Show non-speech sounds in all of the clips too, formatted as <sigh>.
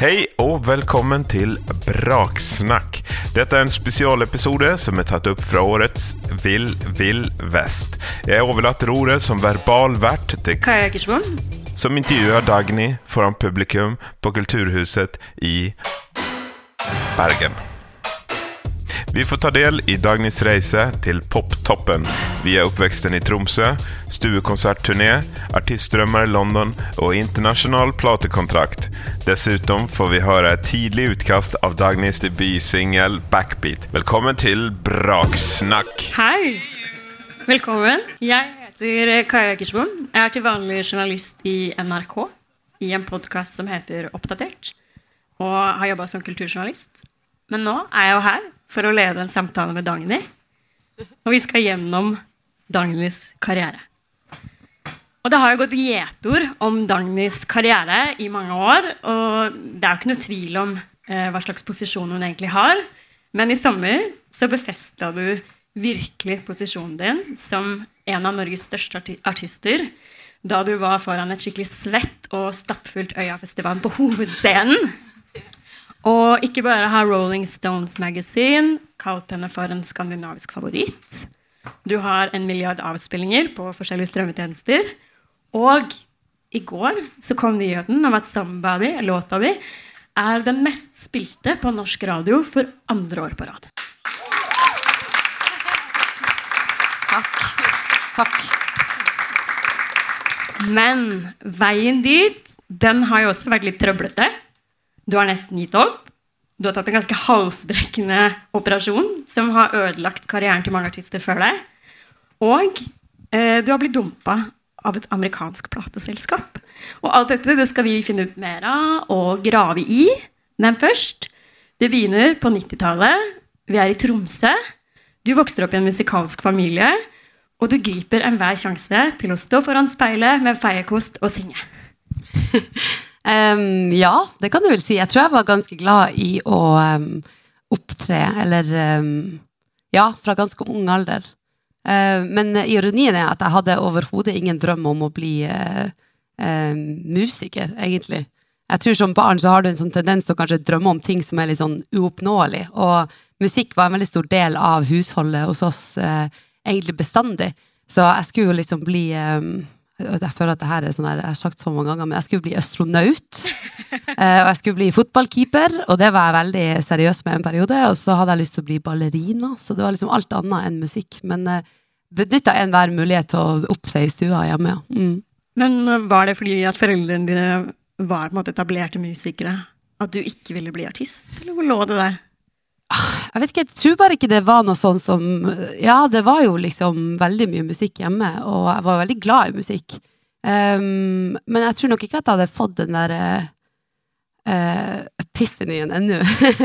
Hei og velkommen til Braksnakk. Dette er en spesialepisode som er tatt opp fra årets Vill Vill Vest. Jeg overlater ordet som verbal vert til Kaja Ekersmoen. som intervjuer Dagny foran publikum på Kulturhuset i Bergen. Vi får ta del i Dagnys reise til poptoppen via oppveksten i Tromsø, stuekonsertturné, artistdrømmer i London og internasjonal platekontrakt. Dessuten får vi høre et tidlig utkast av Dagnys debutsingel 'Backbeat'. Velkommen til Braksnakk. Hei! Velkommen. Jeg heter Kaja Ekersmoen. Jeg er til vanlig journalist i NRK i en podkast som heter Oppdatert, og har jobba som kulturjournalist. Men nå er jeg jo her for å lede en samtale med Dagny, og vi skal gjennom Dagnys karriere. Og det har jo gått gjetord om Dagnys karriere i mange år, og det er jo ikke noe tvil om eh, hva slags posisjon hun egentlig har. Men i sommer så befesta du virkelig posisjonen din som en av Norges største arti artister da du var foran et skikkelig svett og stappfullt Øyafestivalen på hovedscenen. Og ikke bare har Rolling Stones Magazine kalt henne for en skandinavisk favoritt. Du har en milliard avspillinger på forskjellige strømmetjenester. Og i går så kom nyheten om at 'Somebody', låta di, er den mest spilte på norsk radio for andre år på rad. Takk. Takk. Men veien dit, den har jo også vært litt trøblete. Du har nesten gitt opp. Du har tatt en ganske halsbrekkende operasjon som har ødelagt karrieren til mange artister før deg. Og eh, du har blitt dumpa av et amerikansk plateselskap. Og alt dette det skal vi finne ut mer av og grave i. Men først Det begynner på 90-tallet. Vi er i Tromsø. Du vokser opp i en musikalsk familie. Og du griper enhver sjanse til å stå foran speilet med feiekost og synge. <laughs> Em, ja, det kan du vel si. Jeg tror jeg var ganske glad i å um, opptre, eller um, Ja, fra ganske ung alder. Uh, men ironien er at jeg hadde overhodet ingen drøm om å bli uh, uh, musiker, egentlig. Jeg tror Som barn så har du en sånn tendens til å kanskje drømme om ting som er litt sånn uoppnåelig. Og musikk var en veldig stor del av husholdet hos oss, eh, egentlig bestandig. Så jeg skulle jo liksom bli jeg føler at det her er sånn her, jeg har sagt så mange ganger, men jeg skulle bli astronaut. <laughs> eh, og jeg skulle bli fotballkeeper, og det var jeg veldig seriøs med en periode. Og så hadde jeg lyst til å bli ballerina, så det var liksom alt annet enn musikk. Men eh, benytta enhver mulighet til å opptre i stua hjemme, ja. Mm. Men uh, var det fordi at foreldrene dine var på en måte etablerte musikere? At du ikke ville bli artist, eller hvor lå det der? Jeg vet ikke, jeg tror bare ikke det var noe sånn som Ja, det var jo liksom veldig mye musikk hjemme, og jeg var veldig glad i musikk. Um, men jeg tror nok ikke at jeg hadde fått den der uh, epiphanyen ennå.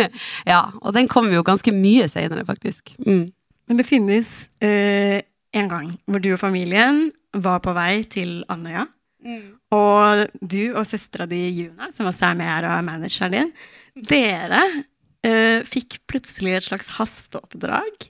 <laughs> ja, og den kom jo ganske mye seinere, faktisk. Mm. Men det finnes uh, en gang hvor du og familien var på vei til Andøya. Og du og søstera di Juna, som også er med her og er manageren din, dere eh, fikk plutselig et slags hasteoppdrag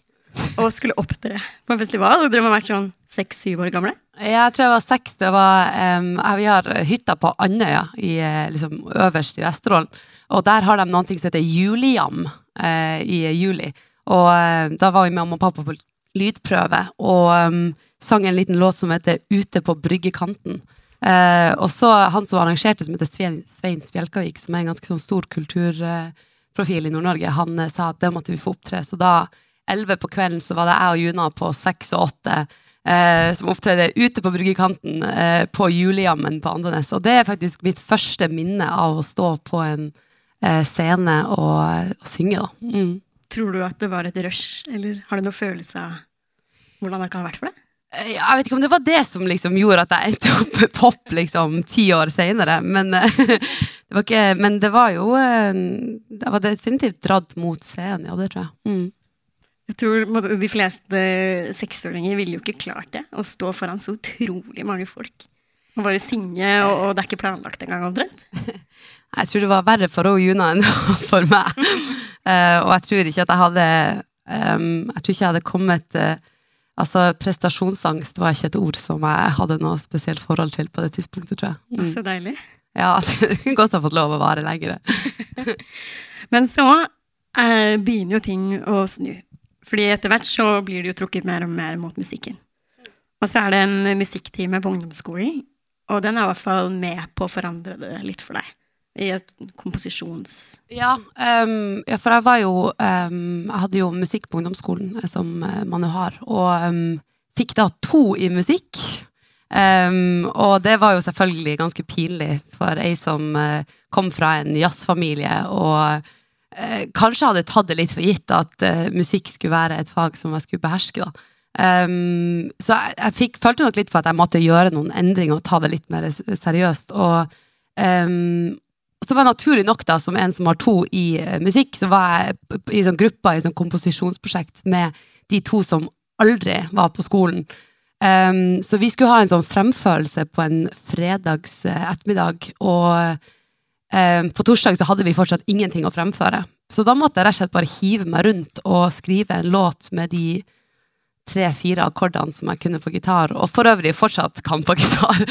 og skulle opptre på en festival. Og dere må ha vært sånn seks-syv år gamle. Jeg tror jeg var seks. Det var, um, vi har hytta på Andøya, i, eh, liksom, øverst i Vesterålen. Og der har de noe som heter Julijam uh, i juli. Og uh, da var vi med mamma og pappa på lydprøve og um, sang en liten låt som heter Ute på bryggekanten. Uh, og så han som arrangerte, som heter Svein, Svein Spjelkavik, som er en ganske sånn stor kulturprofil i Nord-Norge, han eh, sa at det måtte vi få opptre. Så da, elleve på kvelden, så var det jeg og Juna på seks og åtte eh, som opptredde ute på bryggekanten eh, på julejammen på Andenes. Og det er faktisk mitt første minne av å stå på en eh, scene og, og synge, da. Mm. Tror du at det var et rush, eller har du noen følelse av hvordan det kan ha vært for deg? Eh, Jeg vet ikke om det var det som liksom gjorde at jeg endte opp med pop liksom ti år senere, men, eh, <laughs> det var men det var jo Jeg var definitivt dratt mot scenen, ja, det tror jeg. Mm. Jeg tror De fleste seksåringer ville jo ikke klart det. Å stå foran så utrolig mange folk. Og bare synge, og, og det er ikke planlagt engang, omtrent. <laughs> Jeg tror det var verre for Juna enn <laughs> for meg. Eh, og jeg tror ikke at jeg hadde um, Jeg tror ikke jeg hadde kommet eh, Altså, prestasjonsangst var ikke et ord som jeg hadde noe spesielt forhold til på det tidspunktet, tror jeg. Mm. Så deilig. Ja, <laughs> det kunne godt ha fått lov å vare lenger. <laughs> Men så eh, begynner jo ting å snu. Fordi etter hvert så blir det jo trukket mer og mer mot musikken. Og så er det en musikktime på ungdomsskolen, og den er i hvert fall med på å forandre det litt for deg. I et komposisjons... Ja, um, ja for jeg var jo um, Jeg hadde jo musikk på ungdomsskolen, eh, som uh, man jo har, og um, fikk da to i musikk. og det var jo selvfølgelig ganske pinlig for ei som uh, kom fra en jazzfamilie og uh, kanskje hadde tatt det litt for gitt at musikk skulle være et fag som jeg skulle beherske, da. Um, så jeg, jeg fikk, følte nok litt for at jeg måtte gjøre noen endringer og ta det litt mer seriøst. Og um, så var det naturlig nok, da, som en som har to i uh, musikk, så var jeg i sånn gruppa i sånn komposisjonsprosjekt med de to som aldri var på skolen. Um, så vi skulle ha en sånn fremførelse på en fredags uh, ettermiddag, og på torsdag så hadde vi fortsatt ingenting å fremføre. Så da måtte jeg rett og slett bare hive meg rundt og skrive en låt med de tre-fire akkordene som jeg kunne på gitar, og for øvrig fortsatt kan på <laughs> gitar.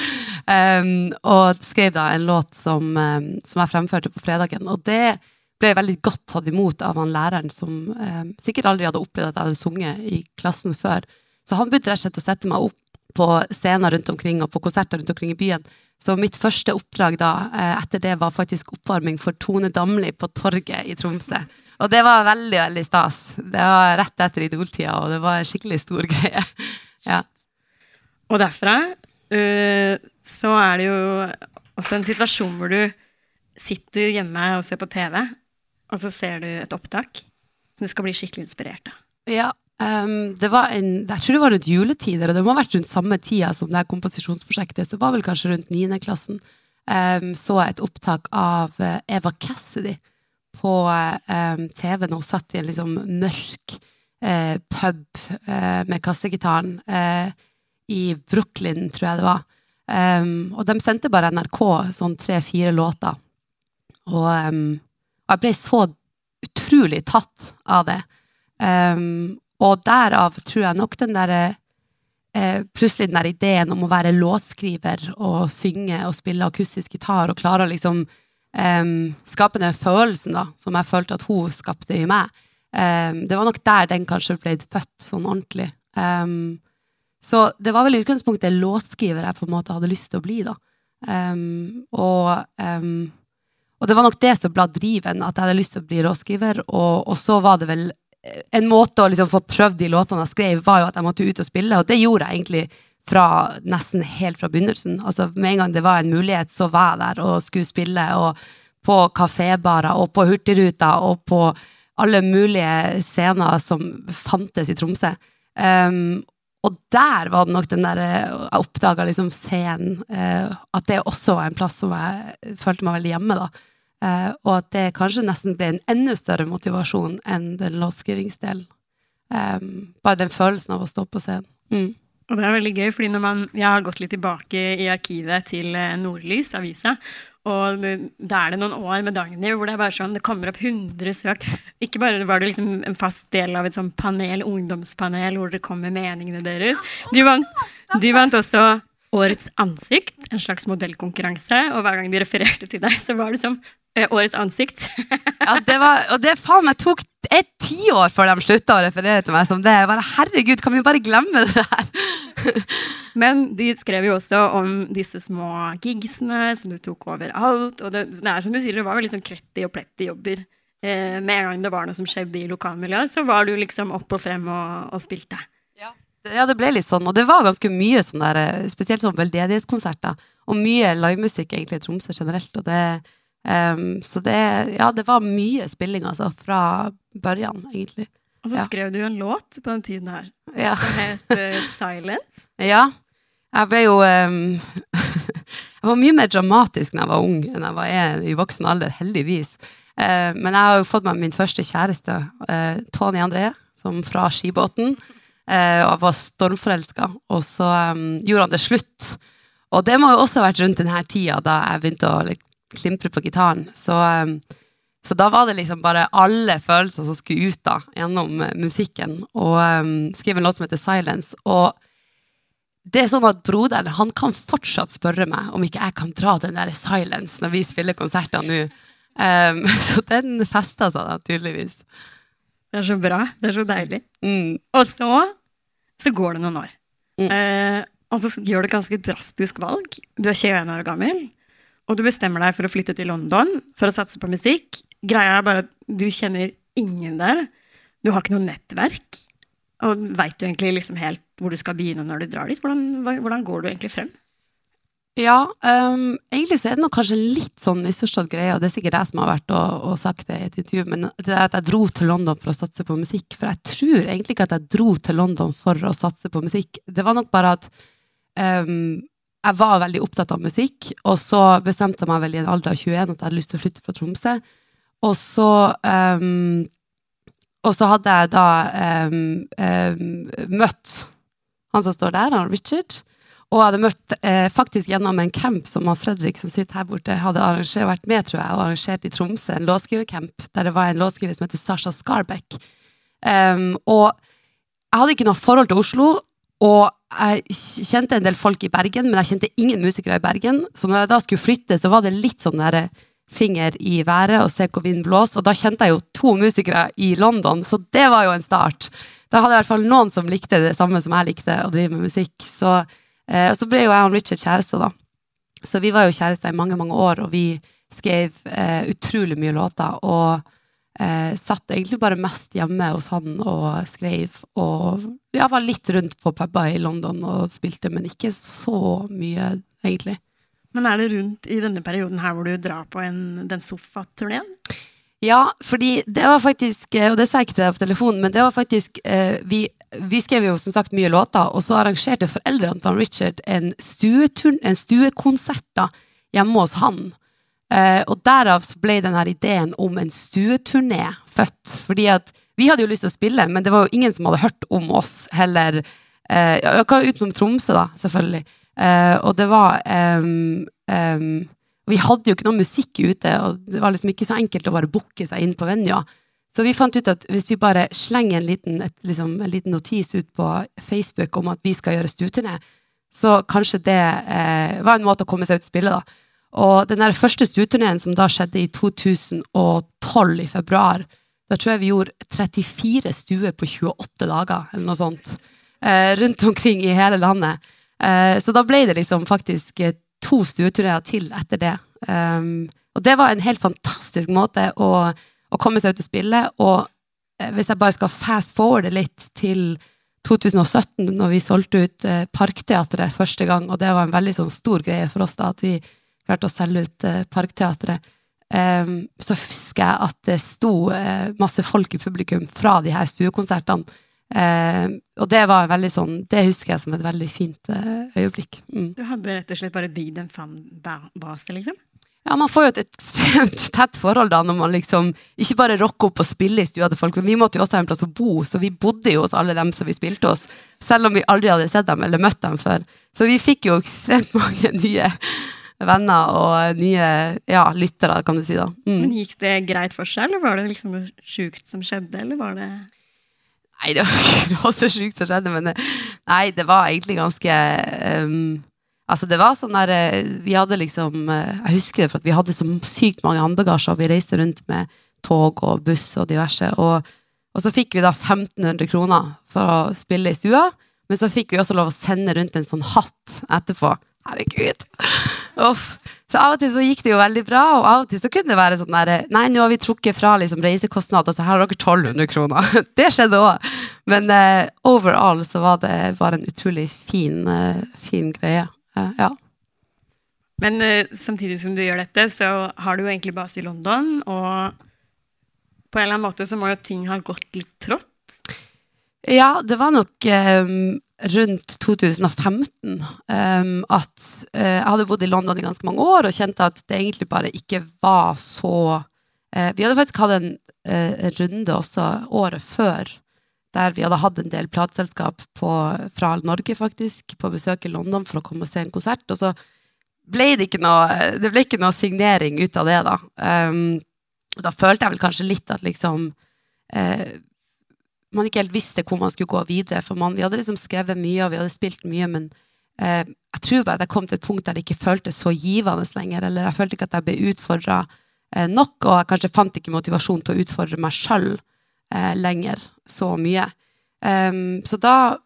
Um, og skrev da en låt som, um, som, jeg fremførte på fredagen. Og det ble veldig godt tatt imot av han læreren som um, sikkert aldri hadde opplevd at jeg hadde sunget i klassen før. Så han begynte rett og slett å sette meg opp på scener rundt omkring og på konserter rundt omkring i byen. Så mitt første oppdrag da, uh, etter det var faktisk oppvarming for Tone Damli på Torget i Tromsø. Og det var veldig, veldig stas. Det var rett etter Idol-tida, og det var en skikkelig stor <laughs> greie. ja. Og derfra uh, så er det jo også en situasjon hvor du sitter hjemme og ser på TV, og så ser du et opptak som du skal bli skikkelig inspirert av. Ja, um, det var en, jeg tror det var rundt juletider, og det må ha vært rundt samme tida som det her komposisjonsprosjektet, så var vel kanskje rundt niendeklassen. Um, så et opptak av eh, Eva Cassidy på eh, TV når hun satt i en liksom mørk eh, pub eh, med kassegitaren eh, i Brooklyn, tror jeg det var. Um, og de sendte bare NRK sånn tre-fire låter. Og, um, og, jeg ble så utrolig tatt av det. Um, og derav tror jeg nok den derre eh, Plutselig den der ideen om å være låtskriver og synge og spille akustisk gitar og klare å liksom um, skape den følelsen da, som jeg følte at hun skapte i meg. Um, det var nok der den kanskje ble født sånn ordentlig. Um, så det var vel i utgangspunktet låtskriver jeg på en måte hadde lyst til å bli, da. og, og det var nok det som ble driven, at jeg hadde lyst til å bli låtskriver. Og, og så var det vel en måte å liksom få prøvd de låtene jeg skrev, var jo at jeg måtte ut og spille, og det gjorde jeg egentlig fra nesten helt fra begynnelsen. Altså Med en gang det var en mulighet, så var jeg der og skulle spille, og på kafébarer og på Hurtigruta og på alle mulige scener som fantes i Tromsø. Um, og der var det nok den der Jeg oppdaga liksom scenen, uh, at det også var en plass som jeg følte meg veldig hjemme, da. Uh, og at det kanskje nesten ble en enda større motivasjon enn den låtskrivingsdelen. Um, bare den følelsen av å stå på scenen. Mm. Og det er veldig gøy, fordi man, jeg har gått litt tilbake i arkivet til eh, Nordlys, avisa. Og da er det noen år med Dagny hvor det er bare sånn, det kommer opp 100 søk. Ikke bare var det liksom en fast del av et sånt panel, ungdomspanel hvor det kommer meningene deres. De vant, de vant også Årets ansikt, en slags modellkonkurranse. Og hver gang de refererte til deg, så var det som eh, Årets ansikt. ja, det var, og det faen meg tok et tiår før de slutta å referere til meg som det. Jeg bare, Herregud, kan vi bare glemme det der? <laughs> Men de skrev jo også om disse små gigsene som du tok overalt. Og det, det er som du sier, det var veldig sånn kletti og pletti jobber. Eh, med en gang det var noe som skjedde i lokalmiljøet, så var du liksom opp og frem og, og spilte. Ja, det ble litt sånn. Og det var ganske mye sånn der, eh, spesielt sånn veldedighetskonserter. Og mye livemusikk egentlig i Tromsø generelt. Og det, um, så det, ja, det var mye spilling, altså, fra børjan, egentlig. Og så ja. skrev du en låt på den tiden her ja. som het uh, Silence. <laughs> Ja. Jeg ble jo um, <laughs> Jeg var mye mer dramatisk da jeg var ung enn jeg var i voksen alder, heldigvis. Uh, men jeg har jo fått meg min første kjæreste, uh, Tony André, som fra Skibåten. Eh, og var stormforelska. Og så um, gjorde han det slutt. Og det må jo også ha vært rundt denne tida da jeg begynte å like, klimpre på gitaren. Så, um, så, da var det liksom bare alle følelser som skulle ut da, gjennom uh, musikken. Og um, skrive en låt som heter Silence. Og det er sånn at broderen han kan fortsatt spørre meg om ikke jeg kan dra den der silence når vi spiller konserter nå. Um, <laughs> så den festa seg da, tydeligvis. Det er så bra. Det er så deilig. Mm. Og så, så går det noen år. Mm. Eh, og så gjør du et ganske drastisk valg. Du er 21 år gammel, og du bestemmer deg for å flytte til London for å satse på musikk. Greia er bare at du kjenner ingen der. Du har ikke noe nettverk. Og veit du egentlig liksom helt hvor du skal begynne når du drar dit? Hvordan, hvordan går du egentlig frem? Ja, um, egentlig så er det nok kanskje litt sånn misforstått greie, og det er sikkert jeg som har vært og, og sagt det i et intervju, men det er at jeg dro til London for å satse på musikk. For jeg tror egentlig ikke at jeg dro til London for å satse på musikk. Det var nok bare at um, jeg var veldig opptatt av musikk, og så bestemte jeg meg vel i en alder av 21 at jeg hadde lyst til å flytte fra Tromsø. Og så um, Og så hadde jeg da møtt han som står der, han Richard. Og jeg hadde møtt eh, faktisk gjennom en camp som Fredrik som sitter her borte, hadde arrangert, vært med, tror jeg, og arrangert i Tromsø, en låtskrivercamp, der det var en låtskriver som heter Sasha Scarbeck. Um, og jeg hadde ikke noe forhold til Oslo, og jeg kjente en del folk i Bergen, men jeg kjente ingen musikere i Bergen, så når jeg da skulle flytte, så var det litt sånn der finger i været og se hvor vinden blåser, og da kjente jeg jo to musikere i London, så det var jo en start. Da hadde jeg i hvert fall noen som likte det samme som jeg likte, å drive med musikk, så Eh, og så ble jo jeg og Richard kjærester, da. Så vi var jo kjærester i mange, mange år, og vi skrev eh, utrolig mye låter. Og eh, satt egentlig bare mest hjemme hos han og skrev. Og ja, var litt rundt på puber i London og spilte, men ikke så mye, egentlig. Men er det rundt i denne perioden her hvor du drar på en, den sofaturneen? Ja, fordi det var faktisk, eh, og det sa jeg ikke til deg på telefonen, men det var faktisk eh, vi, vi skrev jo som sagt mye låter, og så arrangerte foreldrene til Richard en, stueturn, en stuekonsert da, hjemme hos han. Eh, og derav så ble denne ideen om en stueturné født. Fordi at vi hadde jo lyst til å spille, men det var jo ingen som hadde hørt om oss heller. Utenom Tromsø, da, selvfølgelig. Og det var em, em, Vi hadde jo ikke noe musikk ute, og det var liksom ikke så enkelt å bare booke seg inn på Venja. Så vi fant ut at hvis vi bare slenger en liten, et, liksom, en liten notis ut på Facebook om at vi skal gjøre stueturné, så kanskje det eh, var en måte å komme seg ut og spille, da. Og den der første stueturneen som da skjedde i 2012, i februar, da tror jeg vi gjorde 34 stuer på 28 dager, eller noe sånt. Eh, rundt omkring i hele landet. Eh, så da ble det liksom faktisk eh, to stueturneer til etter det. Um, og det var en helt fantastisk måte å, å komme seg ut og spille. Og eh, hvis jeg bare skal fast forwarde litt til 2017, når vi solgte ut eh, Parkteatret første gang, og det var en veldig sånn stor greie for oss da, at vi klarte å selge ut eh, Parkteatret, um, så husker jeg at det sto masse folk i publikum fra de her stuekonsertene. Eh, og det var veldig sånn, det husker jeg som et veldig fint eh, øyeblikk. Mm. Du hadde rett og slett bare bygd en fanbase, liksom? Ja, man får jo et ekstremt <laughs> tett forhold da, når man liksom ikke bare rocker opp og spiller i stua til folk, men vi måtte jo også ha en plass å bo, så vi bodde jo hos alle dem som vi spilte hos, selv om vi aldri hadde sett dem eller møtt dem før. Så vi fikk jo ekstremt <laughs> mange nye venner og nye ja, lyttere, kan du si da. Mm. Men gikk det greit for seg, eller var det liksom noe sjukt som skjedde, eller var det Nei, det var ikke <laughs> noe så sjukt som skjedde, men det, nei, det var egentlig ganske um, Altså, det var sånn der eh, Vi hadde liksom eh, Jeg husker det, for at vi hadde så sykt mange håndbagasjer. Vi reiste rundt med tog og buss og diverse. Og, og så fikk vi da 1500 kroner for å spille i stua. Men så fikk vi også lov å sende rundt en sånn hatt etterpå. Herregud. Uff. Så av og til så gikk det jo veldig bra, og av og til så kunne det være sånn der Nei, nå har vi trukket fra liksom reisekostnader, så her har dere 1200 kroner. <laughs> Det skjedde òg. Men uh, overall så var det bare en utrolig fin, uh, fin greie. Uh, ja. Men samtidig som du gjør dette, så har du jo egentlig base i London, og på en eller annen måte så må jo ting ha gått litt trått. Ja, det var nok eh, rundt 2015 um, at uh, jeg hadde bodd i London i ganske mange år og kjente at det egentlig bare ikke var så uh, Vi hadde faktisk hatt en uh, runde også året før der vi hadde hatt en del plateselskap fra Norge, faktisk, på besøk i London for å komme og se en konsert. Og så ble det ikke noe, det ble ikke noe signering ut av det, da. Um, da følte jeg vel kanskje litt at liksom man ikke helt visste hvor man skulle gå videre. For man, vi hadde liksom skrevet mye, og vi hadde spilt mye, men eh, Jeg tror bare jeg kom til et punkt der det ikke føltes så givende lenger, eller jeg følte ikke at jeg ble utfordra eh, nok, og jeg kanskje fant ikke motivasjon til å utfordre meg sjøl eh, lenger så mye. Um, så da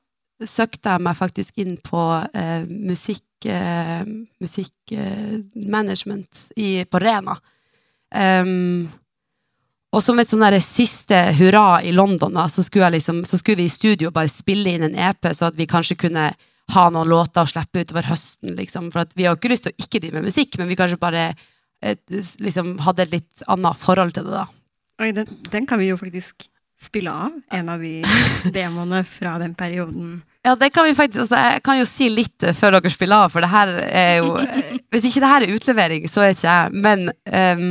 søkte jeg meg faktisk inn på eh, musikk, eh, musikkmanagement på Rena. Um, og som et sånn siste hurra i London, da, så, skulle liksom, så, skulle vi i studio bare spille inn en EP, så at vi kanskje kunne ha noen låter å slippe utover høsten. Liksom. For vi har jo ikke lyst til å ikke drive med musikk, men vi kanskje bare liksom, hadde et litt annet forhold til det, da. Oi, den, den kan vi jo faktisk spille av en av de <laughs> demoene fra den perioden? Ja, det kan vi faktisk. Altså, jeg kan jo si litt eh, før dere spiller av, for det her er jo eh, Hvis ikke det her er utlevering, så er ikke jeg. Men um,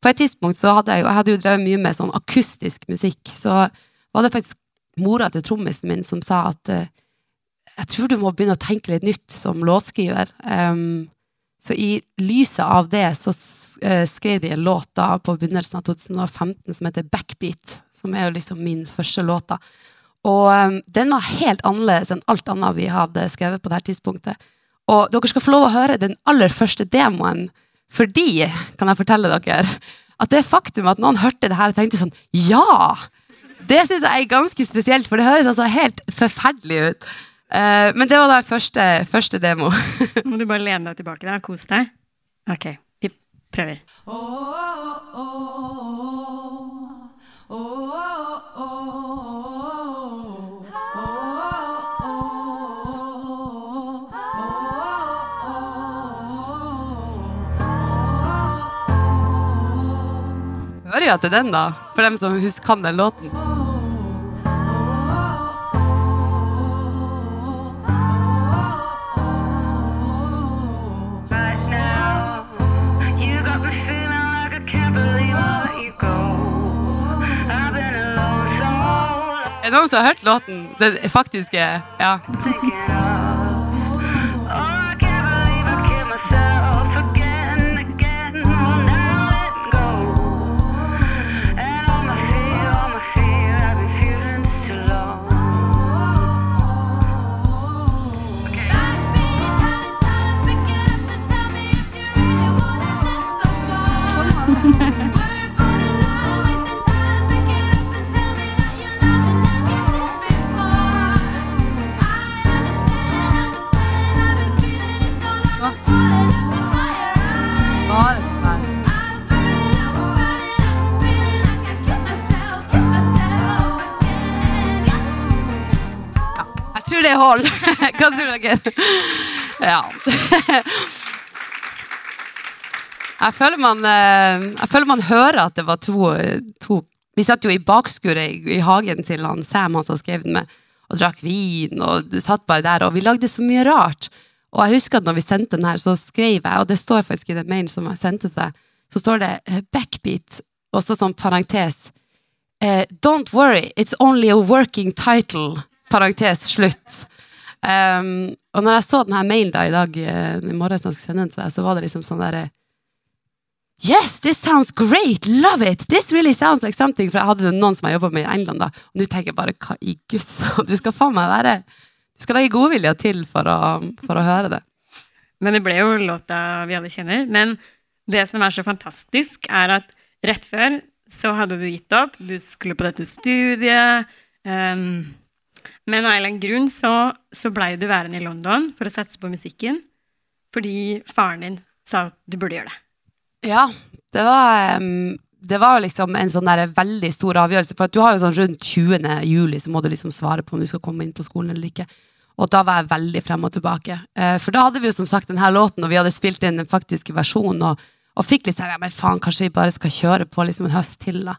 på et tidspunkt så hadde jeg jo Jeg hadde jo drevet mye med sånn akustisk musikk. Så var det faktisk mora til trommisen min som sa at uh, jeg tror du må begynne å tenke litt nytt som låtskriver. Um, så i lyset av det så skrev de en låt da på begynnelsen av 2015 som heter Backbeat som er jo liksom min første låt. Og um, den var helt annerledes enn alt annet vi hadde skrevet på det her tidspunktet. Og dere skal få lov å høre den aller første demoen fordi, kan jeg fortelle dere, at det faktum at noen hørte det her og tenkte sånn Ja! Det syns jeg er ganske spesielt, for det høres altså helt forferdelig ut. Uh, men det var da første, første demo. Må du bare lene deg tilbake der og kose deg? Ok, vi prøver. Oh, oh, oh, jo etter den, da. For dem som husker kan den låten. Er det noen som har hørt låten? Den faktiske Ja. Holder. <laughs> Hva tror dere? Ja. Jeg føler, man, eh, jeg føler man hører at det var to, to Vi satt jo i bakskuret i, i, hagen til han Sam, han som skrev den med, og drakk vin, og satt bare der, og vi lagde så mye rart. Og jeg husker at når vi sendte den her, så skrev jeg, og det står faktisk i den mailen som jeg sendte til så står det eh, 'backbeat', og så sånn parentes. Uh, 'Don't worry, it's only a working title' parentes slutt. Um, og når jeg så denne mailen da i dag, uh, i morges jeg skulle sende den til deg, så var det liksom sånn derre Yes, this sounds great! Love it! This really sounds like something! For jeg hadde noen som jeg jobba med i England, da. Og nå tenker jeg bare hva i guds Du skal faen meg være Du skal legge godvilje til for å, for å høre det. Men det ble jo låta vi alle kjenner. Men det som er så fantastisk, er at rett før så hadde du gitt opp. Du skulle på dette studiet. Um, men av en eller annen grunn så, så blei du værende i London for å satse på musikken fordi faren din sa at du burde gjøre det. Ja, det var, det var liksom en sånn veldig stor avgjørelse. For du har jo sånn rundt 20. juli så må du liksom svare på om du skal komme inn på skolen eller ikke. Og da var jeg veldig frem og tilbake. Eh, for da hadde vi jo som sagt denne låten, og vi hadde spilt inn den faktiske versjonen, og, og fikk litt sånn ja, men faen, kanskje vi bare skal kjøre på liksom en høst til, da.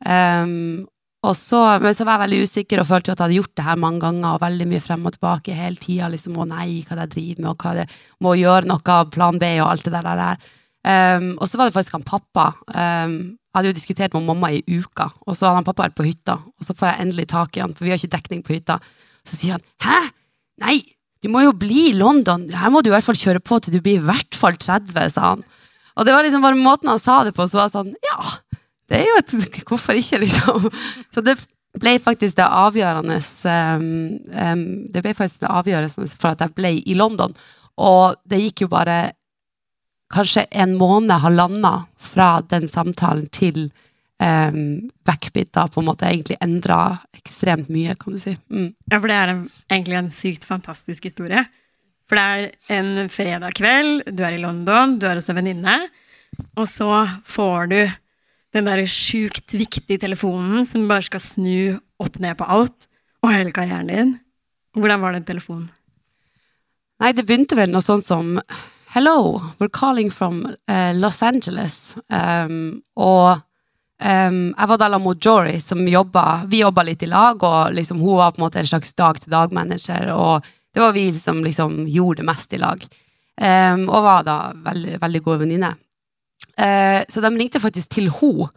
Um, så, men så var jeg veldig usikker og følte at jeg hadde gjort det her mange ganger og veldig mye frem og tilbake hele tida. Liksom, å nei, hva det jeg driver med, og hva det må gjøre noe av plan B og alt det der. der. Um, og så var det faktisk han pappa. Um, jeg hadde jo diskutert med mamma i uka, og så hadde han pappa vært på hytta. Og så får jeg endelig tak i han, for vi har ikke dekning på hytta. Så sier han hæ? Nei, du må jo bli i London. Her må du i hvert fall kjøre på til du blir i hvert fall 30, sa han. Og det var liksom bare måten han sa det på, så var det sånn ja det er jo et <laughs> Hvorfor ikke, liksom? Så det ble faktisk det avgjørende um, Det ble faktisk det avgjørende for at jeg ble i London. Og det gikk jo bare kanskje en måned, halvannen, fra den samtalen til um, Backbeat da på en måte egentlig endra ekstremt mye, kan du si. Mm. Ja, for det er en, egentlig en sykt fantastisk historie. For det er en fredag kveld, du er i London, du er hos en venninne, og så får du den derre sjukt viktige telefonen som bare skal snu opp ned på alt, og hele karrieren din. Hvordan var den telefonen? Nei, det begynte vel noe sånn som Hello, we're calling from uh, Los Angeles. Um, og um, jeg var da mot Jory, som jobba Vi jobba litt i lag, og liksom, hun var på en måte en slags dag-til-dag-manager. Og det var vi som liksom gjorde det mest i lag. Um, og var da veldig, veldig gode venninner. Uh, så de ringte faktisk til henne.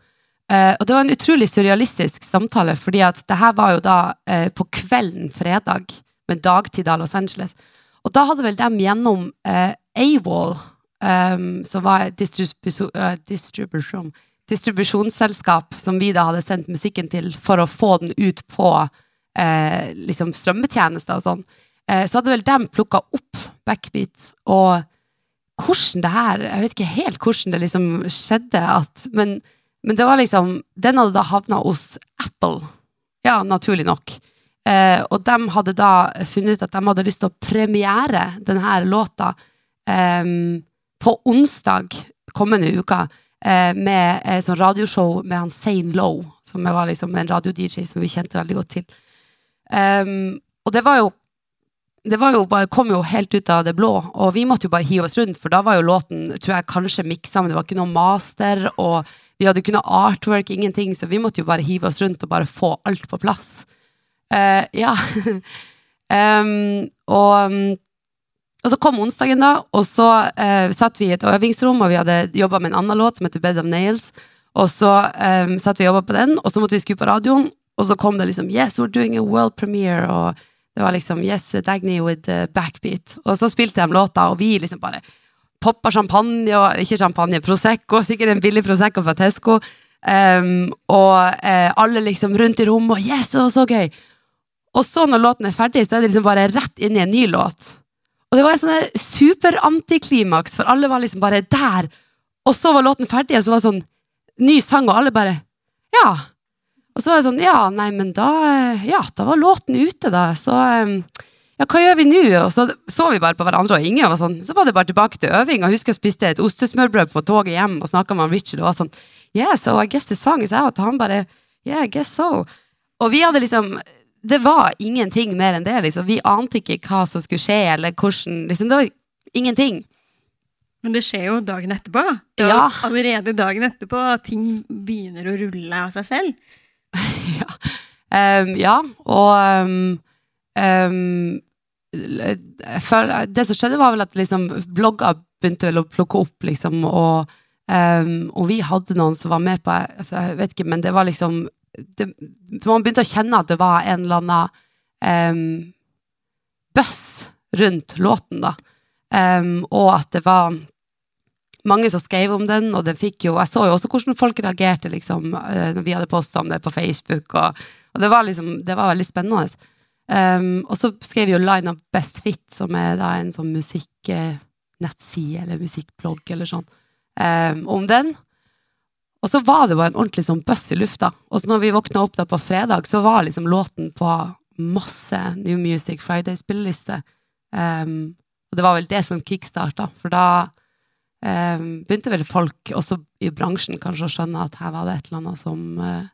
Uh, og det var en utrolig surrealistisk samtale, fordi at det her var jo da uh, på kvelden fredag, med dagtid av Los Angeles. Og da hadde vel dem gjennom AWOL, um, som var et distribusjon, distribusjon, distribusjonsselskap som vi da hadde sendt musikken til for å få den ut på liksom strømmetjenester og sånn, så hadde vel dem plukka opp Backbeat. Og hvordan det her Jeg vet ikke helt hvordan det liksom skjedde, at, men, men det var liksom Den hadde da havna hos Apple. Ja, naturlig nok. Eh, og de hadde da funnet ut at de hadde lyst til å premiere denne låta eh, på onsdag kommende uka eh, med et sånn radioshow med han Zane Low, som var liksom en radio-DJ som vi kjente veldig godt til. Um, og det var jo det jo bare, kom jo helt ut av det blå, og vi måtte jo bare hive oss rundt, for da var jo låten tror jeg, kanskje miksa, men det var ikke noe master, og vi hadde ikke noe artwork, ingenting, så vi måtte jo bare hive oss rundt og bare få alt på plass. Uh, ja. <laughs> um, og og så kom onsdagen, da, og så uh, satt vi i et øvingsrom, og vi hadde jobba med en annen låt som heter Bed of Nails. Og så um, satt vi og jobba på den, og så måtte vi skru på radioen, og så kom det liksom Yes, we're doing a world premiere, og det var liksom Yes, Dagny with backbeat. Og så spilte de låta, og vi liksom bare poppa champagne, og ikke champagne, Prosecco, sikkert en billig Prosecco fra Tesco. Um, og uh, alle liksom rundt i rommet, og yes, det var så gøy. Og så, når låten er ferdig, så er det liksom bare rett inn i en ny låt. Og det var en sånn superantiklimaks, for alle var liksom bare der. Og så var låten ferdig, og så var det sånn ny sang, og alle bare Ja. Og så var det sånn Ja, nei, men da Ja, da var låten ute, da. Så ja, hva gjør vi nå? Og så så vi bare på hverandre, og ingen var sånn. Så var det bare tilbake til øving. Og jeg husker jeg spiste et ostesmørbrød på toget hjem og snakka med Richard, og var sånn Yeah, so I guess the song is out. Og han bare Yeah, I guess so. Og vi hadde liksom det var ingenting mer enn det. Liksom. Vi ante ikke hva som skulle skje, eller hvordan liksom, Det var ingenting. Men det skjer jo dagen etterpå. Ja. Allerede dagen etterpå at ting begynner å rulle av seg selv. <laughs> ja. Um, ja, og um, Det som skjedde, var vel at liksom, blogger begynte vel å plukke opp, liksom, og, og vi hadde noen som var med på altså, Jeg vet ikke, men det var liksom det, Man begynte å kjenne at det var en eller annen um, buzz rundt låten, da. Um, og at det var mange som skrev om den, og den fikk jo Jeg så jo også hvordan folk reagerte, liksom, uh, når vi hadde posta om det på Facebook, og, og, det var liksom Det var veldig spennende. Um, og så skrev jo Line Up Best Fit, som er da en sånn musikknettside eller musikkblogg eller sånn, um, om den. Og så var det bare en ordentlig sånn buzz i lufta. Og så når vi våkna opp da på fredag, så var liksom låten på masse New Music Friday-spilleliste. Um, og det var vel det som kickstarta, for da begynte vel folk også i bransjen kanskje å skjønne at her var det et eller annet som, uh,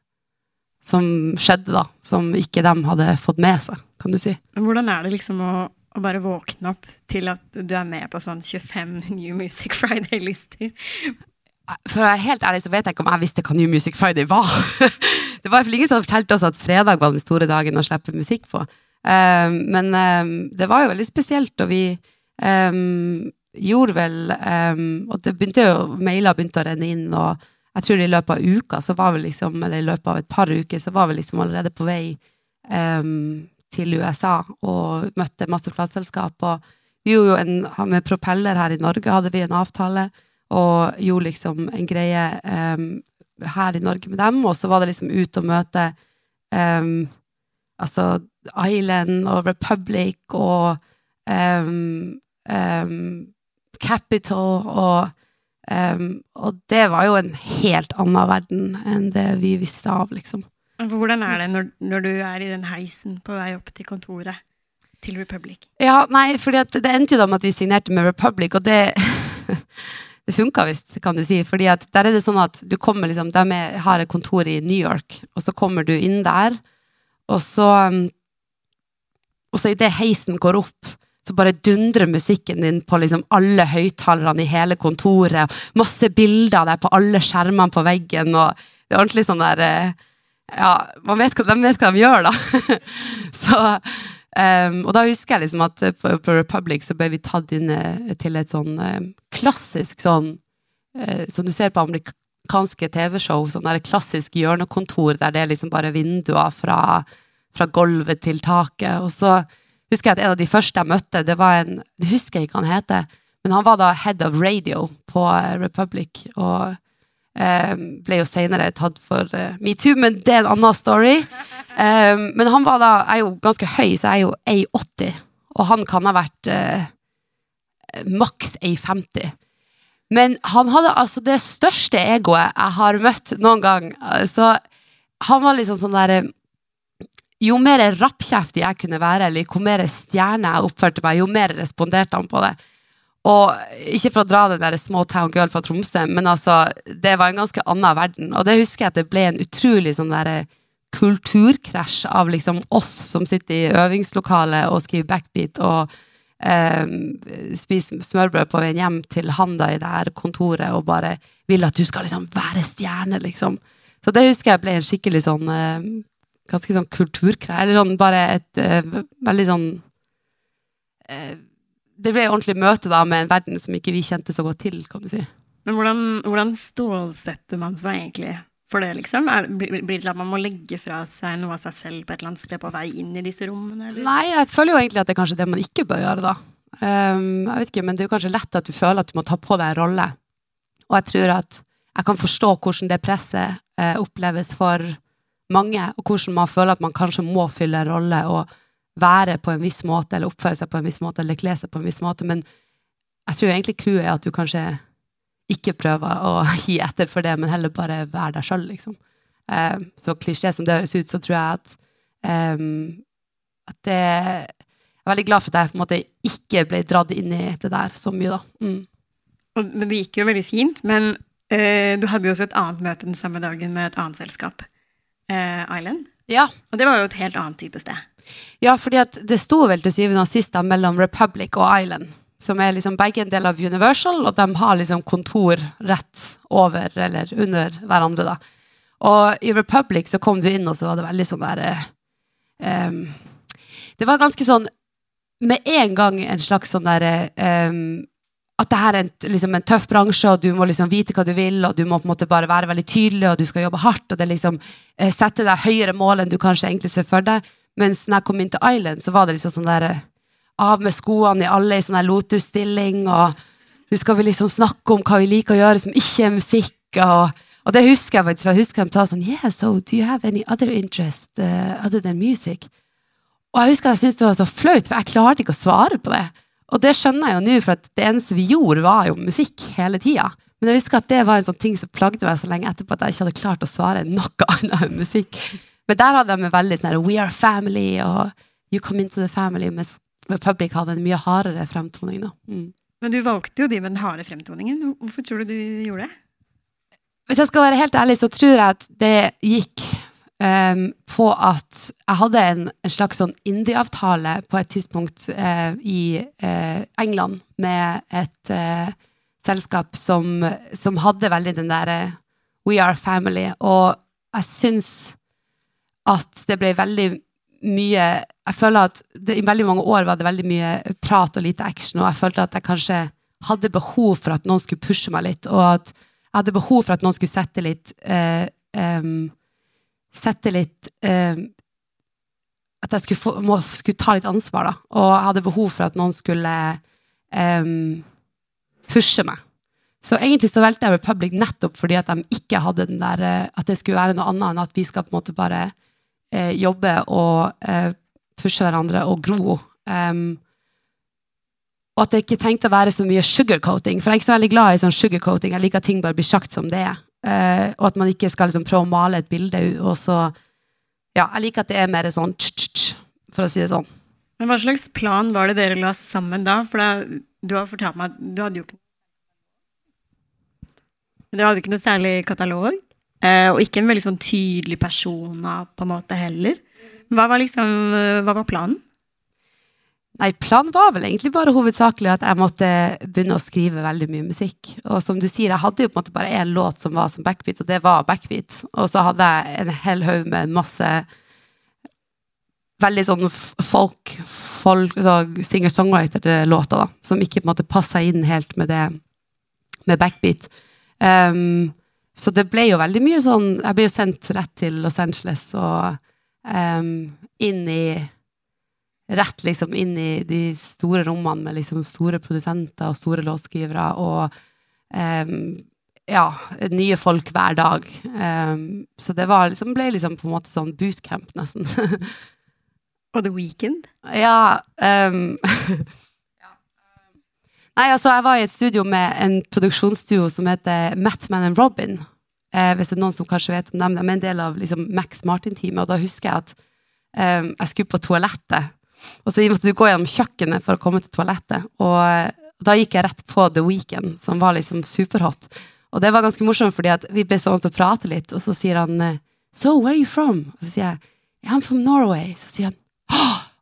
som skjedde, da. Som ikke de hadde fått med seg, kan du si. Hvordan er det liksom å, å bare våkne opp til at du er med på sånn 25 <laughs> New Music Friday-lister? for å være helt ærlig så vet jeg ikke om jeg visste hva New Music Friday var. <laughs> det var ingen som fortalte oss at fredag var den store dagen å slippe musikk på. Um, men um, det var jo veldig spesielt, og vi um, gjorde vel Og det begynte jo, mailer begynte å renne inn, og jeg tror i løpet av uka, så var vi liksom, eller i løpet av et par uker, så var vi liksom allerede på vei til USA og møtte masse plateselskap. Og vi gjorde jo en med Propeller her i Norge, hadde vi en avtale og gjorde liksom en greie um, her i Norge med dem. Og så var det liksom ut og møte um, altså Island og Republic og um, Capital og um, Og det var jo en helt annen verden enn det vi visste av, liksom. Hvordan er det når, når, du er i den heisen på vei opp til kontoret til Republic? Ja, nei, fordi det endte jo da med at vi signerte med Republic, og det <laughs> det funka visst, kan du si. fordi at der er det sånn at du kommer liksom De har et kontor i New York, og så kommer du inn der, og så Og så idet heisen går opp, så bare dundrer musikken din på liksom alle høyttalerne i hele kontoret. Masse bilder av deg på alle skjermene på veggen, og det er ordentlig sånn der eh, Ja, vet, de vet hva de gjør, da. <laughs> så Um, og da husker jeg liksom at på, på, Republic så ble vi tatt inn uh, til et sånn klassisk sånn Som du ser på amerikanske TV-show, sånn der klassisk hjørnekontor der det er liksom bare vinduer fra, fra gulvet til taket. Og så husker jeg at en av de første jeg møtte, det var en Jeg husker ikke hva han heter, men han var da head of radio på eh, Republic. Og Um, ble jo senere tatt for uh, metoo, men det er en annen story. Um, men han var da er jo ganske høy, så jeg er jo A80, og han kan ha vært uh, maks A50. Men han hadde altså det største egoet jeg har møtt noen gang. Så han var liksom sånn derre jo mer rappkjeftig jeg kunne være, eller hvor mer stjerne jeg oppførte meg, jo mer responderte han på det. Og ikke for å dra den der small town girl fra Tromsø, men altså, det var en ganske annen verden. Og det husker jeg at det ble en utrolig sånn derre kulturkrasj av liksom oss som sitter i øvingslokalet og skriver backbeat og eh, spiser smørbrød på veien hjem til han da i det her kontoret og bare vil at du skal liksom være stjerne, liksom. Så det husker jeg ble en skikkelig sånn eh, ganske sånn kulturkrasj. Eller sånn bare et uh, veldig sånn uh, Det ble et ordentlig møte da med en verden som ikke vi kjente så godt til, kan du si. Men hvordan, hvordan stålsetter man seg egentlig for det, liksom? Er, blir det til at man må legge fra seg noe av seg selv på et eller annet sted på vei inn i disse rommene? Eller? Nei, jeg føler jo egentlig at det er kanskje det man ikke bør gjøre, da. Um, jeg vet ikke, men det er jo kanskje lett at du føler at du må ta på deg en rolle. Og jeg tror at jeg kan forstå hvordan det presset uh, oppleves for mange, og hvordan man føler at man kanskje må fylle en rolle og være på en viss måte, eller oppføre seg på en viss måte, eller kle seg på en viss måte. Men jeg tror egentlig clouet er at du kanskje ikke prøver å <laughs> gi etter for det, men heller bare være deg sjøl, liksom. Um, så klisjé som det høres ut, så tror jeg at, um, at det Jeg er veldig glad for at jeg på en måte ikke ble dratt inn i det der så mye, da. Mm. Og det gikk jo veldig fint, men uh, du hadde jo også et annet møte den samme dagen med et annet selskap Island. Ja. Og det var jo et helt annet type sted. Ja, fordi at det sto vel til syvende og sist mellom Republic og Island. Som er liksom begge en del av Universal, og de har liksom kontor rett over eller under hverandre. da. Og i Republic så kom du inn, og så var det veldig sånn der um, Det var ganske sånn med en gang en slags sånn derre um, at det her er en, liksom en, tøff bransje, og du må liksom vite hva du vil, og du må på en måte bare være veldig tydelig, og du skal jobbe hardt, og det liksom eh, sette deg høyere mål enn du kanskje egentlig ser for deg. Mens når jeg kom inn til Island, så var det liksom sånn der eh, av med skoene i alle i sånn der Lotus-stilling, og nå skal vi liksom snakke om hva vi liker å gjøre som ikke er musikk, og, og det husker jeg faktisk, for jeg husker de sa sånn Yeah, so do you have any other interest uh, other than music? Og jeg husker jeg syntes det var så flaut, for jeg klarte ikke å svare på det. Og det skjønner jeg jo nå, for det eneste vi gjorde, var jo musikk hele tida. Men jeg husker at det var en sånn ting som plagde meg så lenge etterpå at jeg ikke hadde klart å svare noe <laughs> annet enn musikk. Men der hadde de veldig sånn We are family og You come into the family. Mens Republic hadde en mye hardere fremtoning. da. Mm. Men du valgte jo de med den harde fremtoningen. Hvorfor tror du du gjorde det? Hvis jeg skal være helt ærlig, så tror jeg at det gikk um, på at jeg hadde en, en slags sånn indie-avtale på et tidspunkt uh, i uh, England med et uh, selskap som, som, hadde veldig den derre We are family. Og jeg syns at det ble veldig mye Jeg føler at det, i veldig mange år var det veldig mye prat og lite action, og jeg følte at jeg kanskje hadde behov for at noen skulle pushe meg litt, og at jeg hadde behov for at noen skulle sette litt um, sette litt eh, At jeg skulle, få, må, skulle, ta litt ansvar, da. Og jeg hadde behov for at noen skulle eh, pushe meg. Så egentlig så valgte jeg Republic nettopp fordi at de ikke hadde den der eh, At det skulle være noe annet enn at vi skal på en måte bare eh, jobbe og eh, pushe hverandre og gro. Um, og at det ikke trengte å være så mye sugarcoating. For jeg er ikke så veldig glad i sånn sugarcoating. Jeg liker at ting bare blir sagt som det er. Uh, og at man ikke skal liksom prøve å male et bilde, og så Ja, jeg liker at det er mer sånn tsk-tsk, for å si det sånn. Men hva slags plan var det dere la sammen da? For da, du har fortalt meg at du hadde jo ikke Dere hadde ikke noe særlig katalog, uh, og ikke en veldig sånn tydelig persona på en måte heller. Hva var liksom, uh, hva var planen? Nei, planen var vel egentlig bare hovedsakelig at jeg måtte begynne å skrive veldig mye musikk. Og som du sier, jeg hadde jo på en måte bare én låt som var som backbeat, og det var backbeat. Og så hadde jeg en hel haug med masse veldig sånn folk, folk så singer-songwriter-låter, da, som ikke på en måte passa inn helt med det med backbeat. Um, så det ble jo veldig mye sånn Jeg ble jo sendt rett til Los Angeles og um, inn i rett liksom inn i de store rommene med liksom store produsenter og store låtskrivere og um, ja, nye folk hver dag. Um, så det var liksom, ble liksom på en måte sånn bootcamp, nesten. <laughs> og The Weekend? Ja. Um, <laughs> Nei, altså, jeg var i et studio med en produksjonsduo som heter Mattman and Robin. Eh, hvis det er noen som kanskje vet om dem. De er en del av liksom, Max Martin-teamet. Og da husker jeg at eh, jeg skulle på toalettet og så måtte du gå gjennom kjøkkenet for å komme til toalettet. Og da gikk jeg rett på The Weekend, som var liksom superhot. Og det var ganske morsomt, fordi vi ble sånn som prate litt, og så sier han eh, So, where are you from? Og så sier jeg I'm from Norway. Så sier han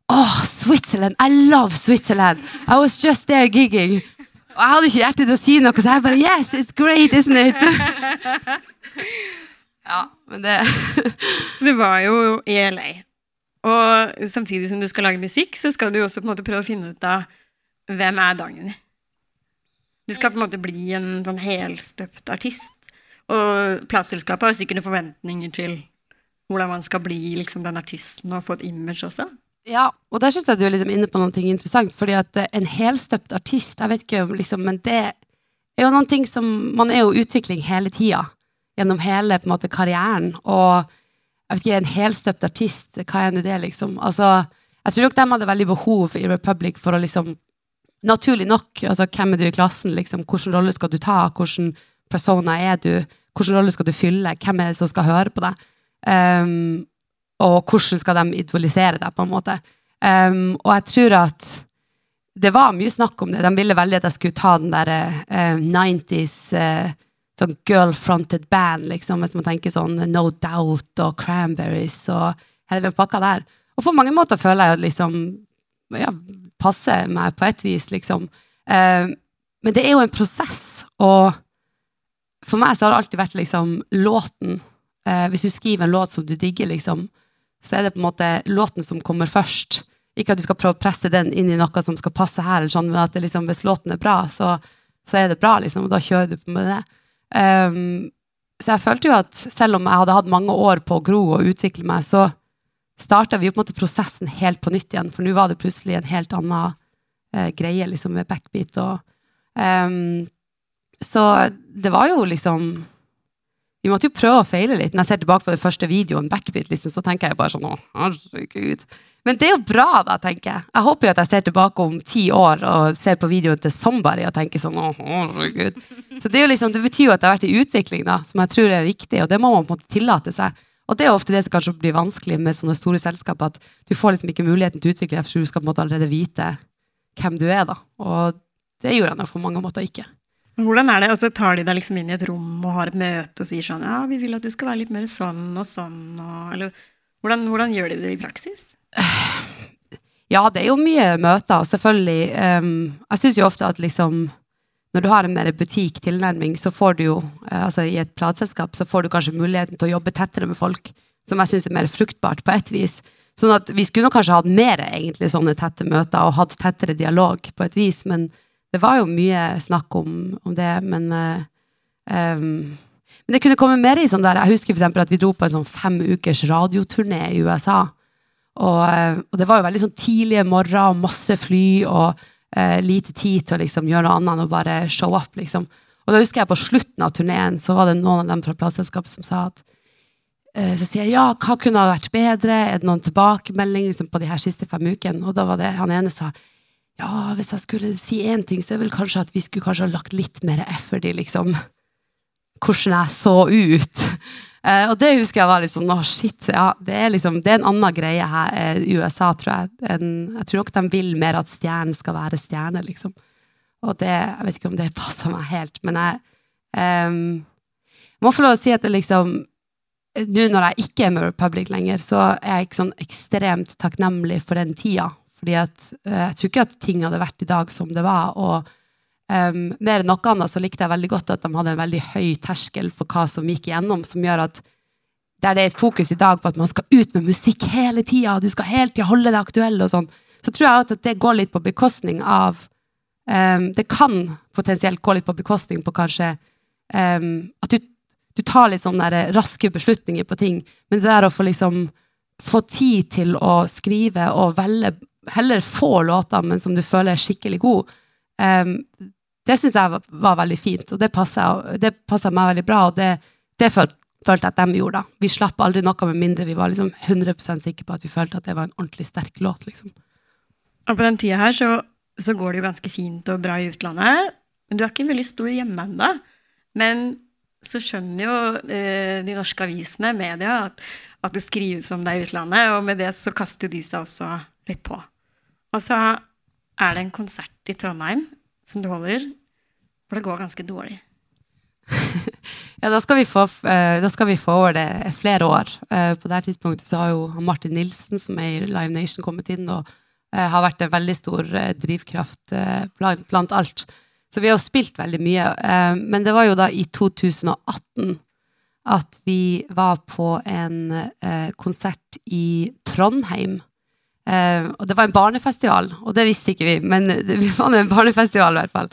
Oh, Switzerland! I love Switzerland! I was just there gigging. Og jeg hadde ikke hjerte til å si noe, så jeg bare Yes, it's great, isn't it? <laughs> ja, men det Så det var jo i LA. Og samtidig som du skal lage musikk, så skal du også på en måte prøve å finne ut av hvem er Dagny. Du skal på en måte bli en sånn helstøpt artist. Og plateselskapet har sikkert forventninger til hvordan man skal bli liksom, den artisten og få et image også. Ja, og der syns jeg du er liksom inne på noe interessant. fordi at en helstøpt artist, jeg vet ikke om liksom, Men det er jo noen ting som Man er jo utvikling hele tida. Gjennom hele på en måte, karrieren. Og jeg vet ikke, en helstøpt artist, hva er nå det, liksom? Altså, jeg tror nok de hadde veldig behov i Republic for å liksom Naturlig nok, altså hvem er du i klassen, liksom? Hvilken rolle skal du ta? Hvilken persona er du? Hvilken rolle skal du fylle? Hvem er det som skal høre på deg? Um, og hvordan skal de idolisere deg, på en måte? Um, og jeg tror at det var mye snakk om det. De ville veldig at jeg skulle ta den derre uh, 90s uh, sånn girl-fronted band, liksom, hvis man tenker sånn No Doubt og Cranberries og hele den pakka der. Og på mange måter føler jeg at liksom ja, passer meg på et vis, liksom. Eh, men det er jo en prosess, og for meg så har det alltid vært liksom låten. Eh, hvis du skriver en låt som du digger, liksom, så er det på en måte låten som kommer først. Ikke at du skal prøve å presse den inn i noe som skal passe her, eller sånn, men at liksom, hvis låten er bra, så, så er det bra, liksom, og da kjører du på med det. Um, så jeg følte jo at selv om jeg hadde hatt mange år på å gro og utvikle meg, så starta vi jo på en måte prosessen helt på nytt igjen, for nå var det plutselig en helt annen uh, greie liksom med backbeat og um, Så det var jo liksom Vi måtte jo prøve å feile litt. Når jeg ser tilbake på den første videoen, backbeat, liksom, så tenker jeg bare sånn herregud. Men det er jo bra, da, tenker jeg. Jeg håper jo at jeg ser tilbake om ti år og ser på videoen til Somebody og tenker sånn herregud. Så det, liksom, det, betyr jo at det har vært i utvikling, da, som jeg tror er viktig, og det må man på en måte tillate seg. Og det er ofte det som kanskje blir vanskelig med sånne store selskap, at du får liksom ikke muligheten til å utvikle deg, for du skal på en måte allerede vite hvem du er, da. Og det gjorde jeg nok på mange måter ikke. Hvordan er det? Og så tar de deg liksom inn i et rom og har et møte og sier sånn Ja, vi vil at du skal være litt mer sånn og sånn, og Eller hvordan, hvordan gjør de det i praksis? <sighs> Ja, det er jo mye møter, selvfølgelig. Um, jeg syns jo ofte at liksom når du har en mer butikk-tilnærming, så får du jo, uh, altså i et plateselskap, så får du kanskje muligheten til å jobbe tettere med folk, som jeg syns er mer fruktbart på et vis. Sånn at vi skulle nok kanskje hatt mer egentlig sånne tette møter og hatt tettere dialog på et vis, men det var jo mye snakk om, om det. Men, um, men det kunne komme mer i sånn der Jeg husker f.eks. at vi dro på en sånn fem ukers radioturné i USA. Og, eh, og, det var jo veldig sånn tidlige morgener og masse fly og uh, lite tid til å liksom gjøre noe annet enn å bare show up, liksom. Og da husker jeg på slutten av turneen så var det noen av dem fra plateselskapet som sa at så sier jeg ja, hva kunne ha vært bedre? Er det noen tilbakemelding liksom, på de her siste fem ukene? Og da var det han ene sa ja, hvis jeg skulle si én ting, så er vel kanskje at vi skulle kanskje ha lagt litt mer effort i liksom hvordan jeg så ut. Uh, og det husker jeg var litt sånn, å shit, ja, det er liksom, det er en annen greie her uh, i USA, tror jeg. En, jeg tror nok de vil mer at stjernen skal være stjerne, liksom. Og det, jeg vet ikke om det passer meg helt, men jeg um, må få lov å si at det liksom Nå når jeg ikke er med Republic lenger, så er jeg ikke sånn ekstremt takknemlig for den tida. Fordi at uh, jeg tror ikke at ting hadde vært i dag som det var. og Um, mer enn noe annet så likte jeg veldig godt at de hadde en veldig høy terskel for hva som gikk igjennom, som gjør at der det er et fokus i dag på at man skal ut med musikk hele tida, du skal hele tida holde deg aktuell og sånn, så tror jeg at det går litt på bekostning av um, Det kan potensielt gå litt på bekostning på kanskje um, At du, du, tar litt sånne raske beslutninger på ting, men det der å få liksom få tid til å skrive og velge heller få låter, men som du føler er skikkelig god, um, det syns jeg var veldig fint, og det passa meg veldig bra. Og det, det følte, følte jeg at de gjorde. da. Vi slapp aldri noe med mindre vi var liksom 100% sikre på at vi følte at det var en ordentlig sterk låt. liksom. Og på den tida her så, så, går det jo ganske fint og bra i utlandet. Men du er ikke veldig stor hjemme ennå. Men så skjønner jo eh, de norske avisene, media, at, at, det skrives om deg i utlandet, og med det så kaster de seg også litt på. Og så er det en konsert i Trondheim som du holder, hvor det går ganske dårlig. <laughs> ja, da skal, vi få, uh, da skal vi få over det flere år. Uh, på det tidspunktet så har jo Martin Nilsen, som er i Live Nation, kommet inn og uh, har vært en veldig stor drivkraft blant, alt. Så vi har jo spilt veldig mye. men det var jo da i 2018 at vi var på en konsert i Trondheim Uh, og det var en barnefestival, og det visste ikke vi, men <laughs> det, var en barnefestival i hvert fall.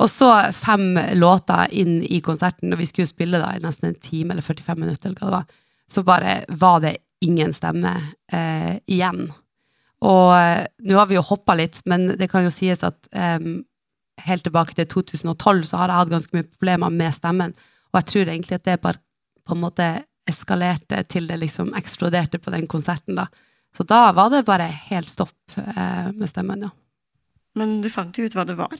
Og så fem låter inn i konserten, og vi skulle spille da i nesten en time eller 45 minutter, eller hva det var. Så bare var det ingen stemme uh, igjen. Og uh, nå har vi jo hoppa litt, men det kan jo sies at um, helt tilbake til 2012 så har jeg hatt ganske mye problemer med stemmen, og jeg tror egentlig at det bare på en måte eskalerte til det liksom eksploderte på den konserten, da. Så da var det bare helt stopp eh, med stemmen, ja. Men du fant jo ut hva det var?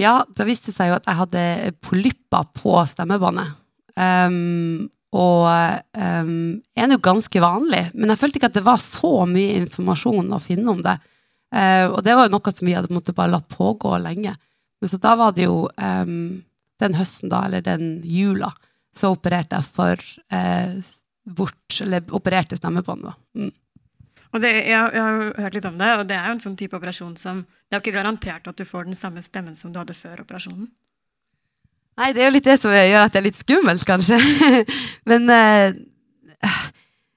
Ja, det viste seg jo at jeg hadde polypper på stemmebåndet. Um, og um, er jo ganske vanlig, men jeg følte ikke at det var så mye informasjon å finne om det. Uh, og det var jo noe som vi hadde måttet bare latt pågå lenge. Men så da var det jo um, den høsten, da, eller den jula, så opererte jeg for uh, bort Eller opererte stemmebåndet, da. Mm. Og det, jeg, jeg, har hørt litt om det, og det er jo en sånn type operasjon som Det er jo ikke garantert at du får den samme stemmen som du hadde før operasjonen. Nei, det er jo litt det som gjør at det er litt skummelt, kanskje. <laughs> Men uh,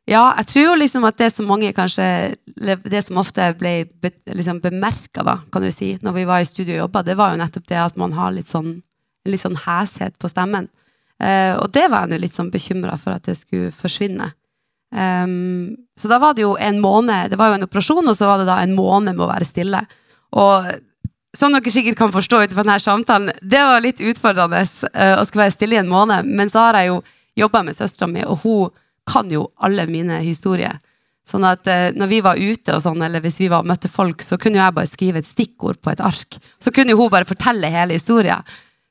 ja, jeg tror jo liksom at det som mange kanskje Det som ofte ble be, liksom bemerka, da, kan du si, når vi var i studio og jobba, det var jo nettopp det at man har litt sånn, litt sånn heshet på stemmen. Uh, og det var jeg jo litt sånn bekymra for at det skulle forsvinne. Um, så da var det jo en måned Det var jo en operasjon, og så var det da en måned med å være stille. Og som dere sikkert kan forstå ut fra denne samtalen, det var litt utfordrende uh, å skulle være stille i en måned. Men så har jeg jo jobba med søstera mi, og hun kan jo alle mine historier. Sånn at uh, når vi var ute, og sånn, eller hvis vi var, og møtte folk, så kunne jeg bare skrive et stikkord på et ark. Så kunne jo hun bare fortelle hele historien.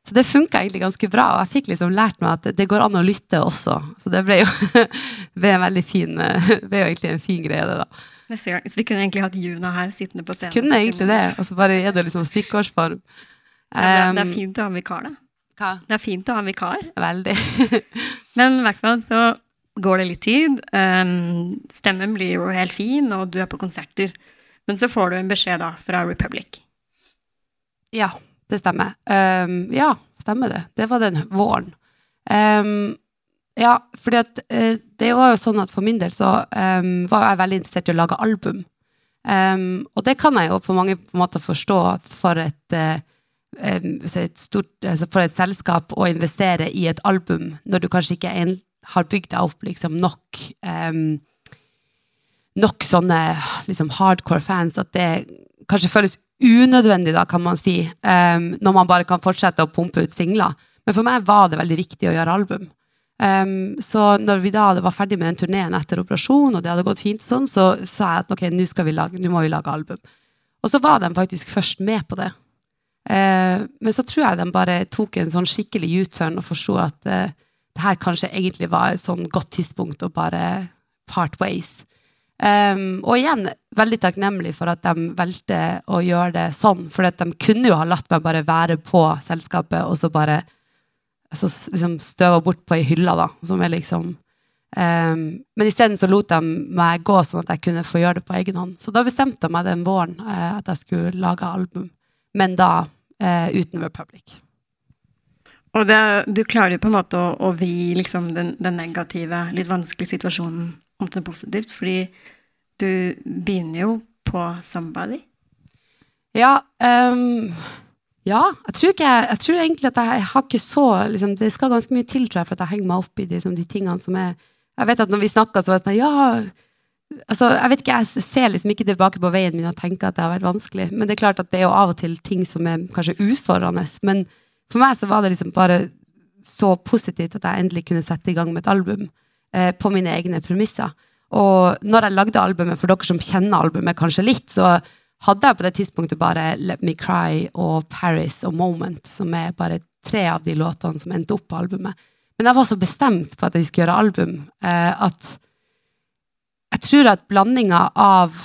Så det funka egentlig ganske bra, og jeg fikk liksom lært meg at det går an å lytte også. Så det ble jo <laughs> ble en veldig fin, <laughs> ble jo egentlig en fin greie, det, da. Så vi kunne egentlig hatt Juna her sittende på scenen? Kunne egentlig det, og så bare er det liksom stikkordsform. Ja, det, er, er fint å ha en vikar, da. Hva? Det er fint å ha en vikar. Veldig. <laughs> Men i hvert fall så går det litt tid. Um, stemmen blir jo helt fin, og du er på konserter. Men så får du en beskjed da fra Republic. Ja det stemmer. Um, ja, stemmer det. Det var den våren. Um, ja, at uh, det var jo sånn at for min del så um, var jeg veldig interessert i å lage album. og det kan jeg jo på mange måter forstå at for et, uh, et stort, altså for et selskap å investere i et album når du kanskje ikke en, har bygd deg opp liksom nok nok sånne liksom hardcore fans at det kanskje føles unødvendig, da, kan man si, um, når man bare kan fortsette å pumpe ut singler. Men for meg var det veldig viktig å gjøre album. Um, så når vi da var ferdig med den turneen etter operasjon, og det hadde gått fint, og sånn, så sa jeg at ok, nå må vi lage album. Og så var de faktisk først med på det. Uh, men så tror jeg de bare tok en sånn skikkelig U-turn og forsto at uh, det her kanskje egentlig var et sånn godt tidspunkt å bare part ways. Um, og igjen veldig takknemlig for at de valgte å gjøre det sånn. For de kunne jo ha latt meg bare være på selskapet og så bare altså, liksom støva bort på ei hylle, da, som er liksom um, Men isteden så lot de meg gå sånn at jeg kunne få gjøre det på egen hånd. Så da bestemte jeg meg den våren uh, at jeg skulle lage album, men da uh, uten Republic. Og det, du klarer jo på en måte å, å vri liksom den, den negative, litt vanskelige situasjonen om til noe positivt, fordi du begynner jo på Somebody. Ja. Um, ja, jeg tror, ikke, jeg, tror egentlig at jeg, har ikke så liksom, Det skal ganske mye til tror jeg, for at jeg henger meg opp i liksom, de tingene som er Jeg vet at når vi snakker, så var det sånn Ja altså, jeg vet ikke, jeg ser liksom ikke tilbake på veien min og tenker at det har vært vanskelig. Men det er klart at det er jo av og til ting som er kanskje utfordrende. Men for meg så var det liksom bare så positivt at jeg endelig kunne sette i gang med et album eh, på mine egne premisser. Og når jeg lagde albumet, for dere som kjenner albumet kanskje litt, så hadde jeg på det tidspunktet bare Let Me Cry og Paris og Moment, som er bare tre av de låtene som endte opp på albumet. Men jeg var så bestemt på at jeg skulle gjøre album, eh, at jeg tror at blandinga av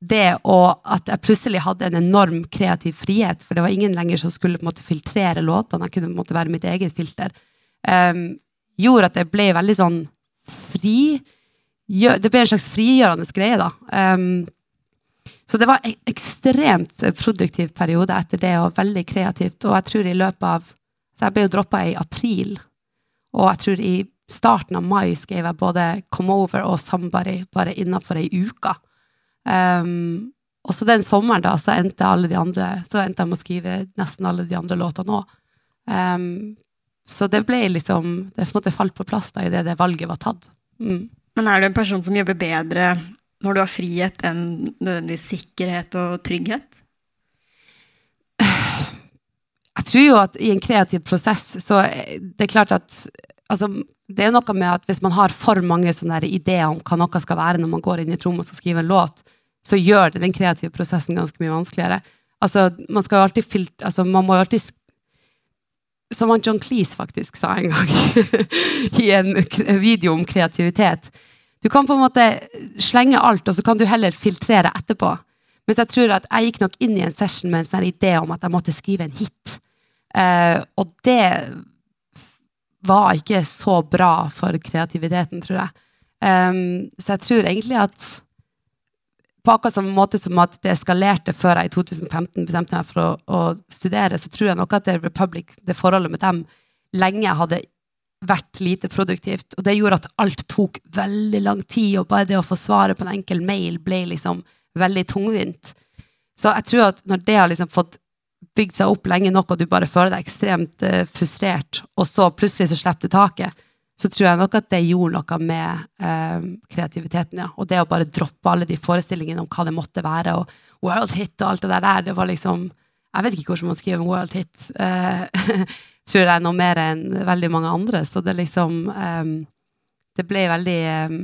det og at jeg plutselig hadde en enorm kreativ frihet, for det var ingen lenger som skulle på en måte filtrere låtene, jeg kunne på en måte være mitt eget filter, um, gjorde at jeg ble veldig sånn fri Det ble en slags frigjørende greie, da. Um, så det var en ekstremt produktiv periode etter det, og veldig kreativt. Og jeg tror i løpet av Så jeg ble jo droppa i april, og jeg tror i starten av mai skrev jeg både Come Over og Somebody bare innafor ei uke. Um, og så den sommeren da, så endte alle de andre Så endte jeg med å skrive nesten alle de andre låtene òg. Um, så det ble liksom Det på en måte falt på plass da idet det valget var tatt. Mm. Men er du en person som jobber bedre når du har frihet, enn nødvendigvis sikkerhet og trygghet? Jeg tror jo at i en kreativ prosess så det er klart at altså, det er noe med at hvis man har for mange sånne ideer om hva noe skal være når man går inn i et rom og skal skrive en låt, så gjør det den kreative prosessen ganske mye vanskeligere. Altså, man alltid altså, Man må jo alltid Som han John Cleese faktisk sa en gang <laughs> i en video om kreativitet. Du kan på en måte slenge alt, og så kan du heller filtrere etterpå. Mens jeg tror at jeg gikk nok inn i en session med en sånn idé om at jeg måtte skrive en hit. Uh, og det var ikke så bra for kreativiteten, tror jeg. Um, så jeg tror egentlig at på akkurat samme måte som at det eskalerte før jeg i 2015 bestemte meg for å, å studere, så tror jeg nok at det Republic, det forholdet med dem, lenge hadde vært lite produktivt. Og det gjorde at alt tok veldig lang tid, og bare det å få svaret på en enkel mail ble liksom veldig tungvint. Så jeg tror at når det har liksom fått bygd seg opp lenge nok, og du bare føler deg ekstremt uh, frustrert, og så plutselig så slipper du taket, så tror jeg nok at det gjorde noe med eh, kreativiteten, ja. Og det å bare droppe alle de forestillingene om hva det måtte være, og world hit og alt det der, det var liksom Jeg vet ikke hvordan man skriver world hit. Eh, <laughs> tror jeg noe mer enn veldig mange andre, så det liksom eh, Det ble veldig um,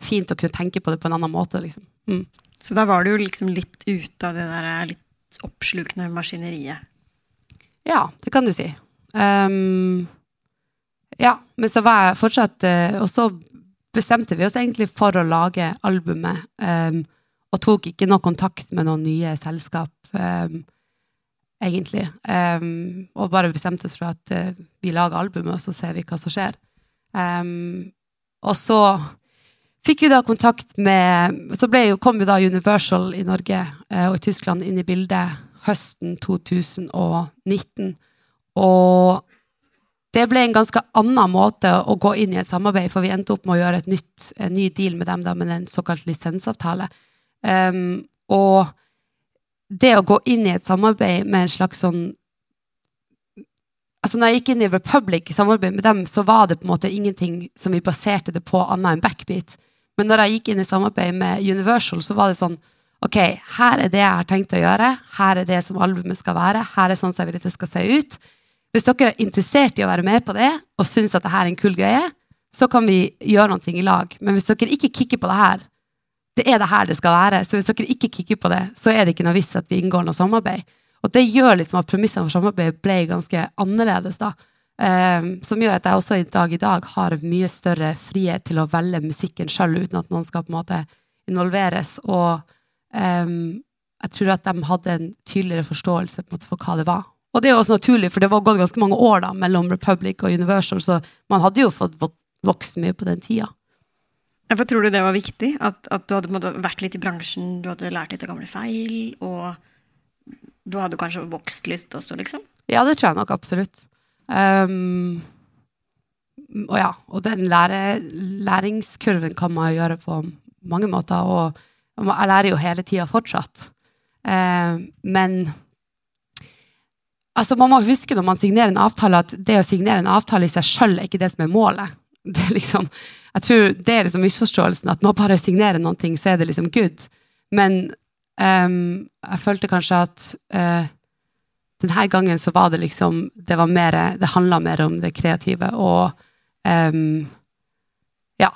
fint å kunne tenke på det på en annen måte, liksom. Mm. Så da var du jo liksom litt ute av det der litt oppslukende maskineriet. Ja, det kan du si. Um, ja, men så var jeg fortsatt uh, Og så bestemte vi oss egentlig for å lage albumet, um, og tok ikke noe kontakt med noen nye selskap, um, egentlig. og bare bestemte oss for at uh, vi lager albumet, og så ser vi hva som skjer. og så fikk vi da kontakt med Så jo, kom jo da Universal i Norge uh, og i Tyskland inn i bildet høsten 2019. Og det ble en ganske annen måte å gå inn i et samarbeid, for vi endte opp med å gjøre nytt, en ny deal med dem da, med en såkalt lisensavtale. Um, og det å gå inn i et samarbeid med en slags sånn altså når jeg gikk inn i Republic i samarbeid med dem, så var det på en måte ingenting som vi baserte det på annet enn backbeat. Men når jeg gikk inn i samarbeid med Universal, så var det sånn Ok, her er det jeg har tenkt å gjøre. Her er det som albumet skal være. Her er sånn som jeg vil at det skal se ut. Hvis dere er interessert i å være med på det og syns at dette er en kul greie, så kan vi gjøre noe i lag. Men hvis dere ikke kicker på det her, det er det her det skal være. Så hvis dere ikke kicker på det, så er det ikke noe vits at vi inngår noe samarbeid. Og det gjør liksom at premissene for samarbeid ble ganske annerledes, da. Um, som gjør at jeg også i dag i dag har mye større frihet til å velge musikken sjøl, uten at noen skal på en måte involveres. Og um, jeg tror at de hadde en tydeligere forståelse en måte for hva det var. Og det er jo også naturlig, for det var gått ganske mange år da, mellom Republic og Universal, så man hadde jo fått vokst mye på den tida. Hvorfor tror du det var viktig? At, at du hadde vært litt i bransjen, du hadde lært litt av gamle feil, og du hadde kanskje vokst litt også, liksom? Ja, det tror jeg nok absolutt. Um, og ja, og den lære, læringskurven kan man jo gjøre på mange måter, og jeg lærer jo hele tida fortsatt. Um, men altså, man må huske når man signerer en avtale, at det å signere en avtale i seg sjøl er ikke det som er målet. <laughs> Det er liksom, jeg tror det er liksom misforståelsen, at man bare signerer noen ting, så er det liksom good. Men um, jeg følte kanskje at uh, denne gangen så var det liksom Det var mer, det handla mer om det kreative, og um, Ja.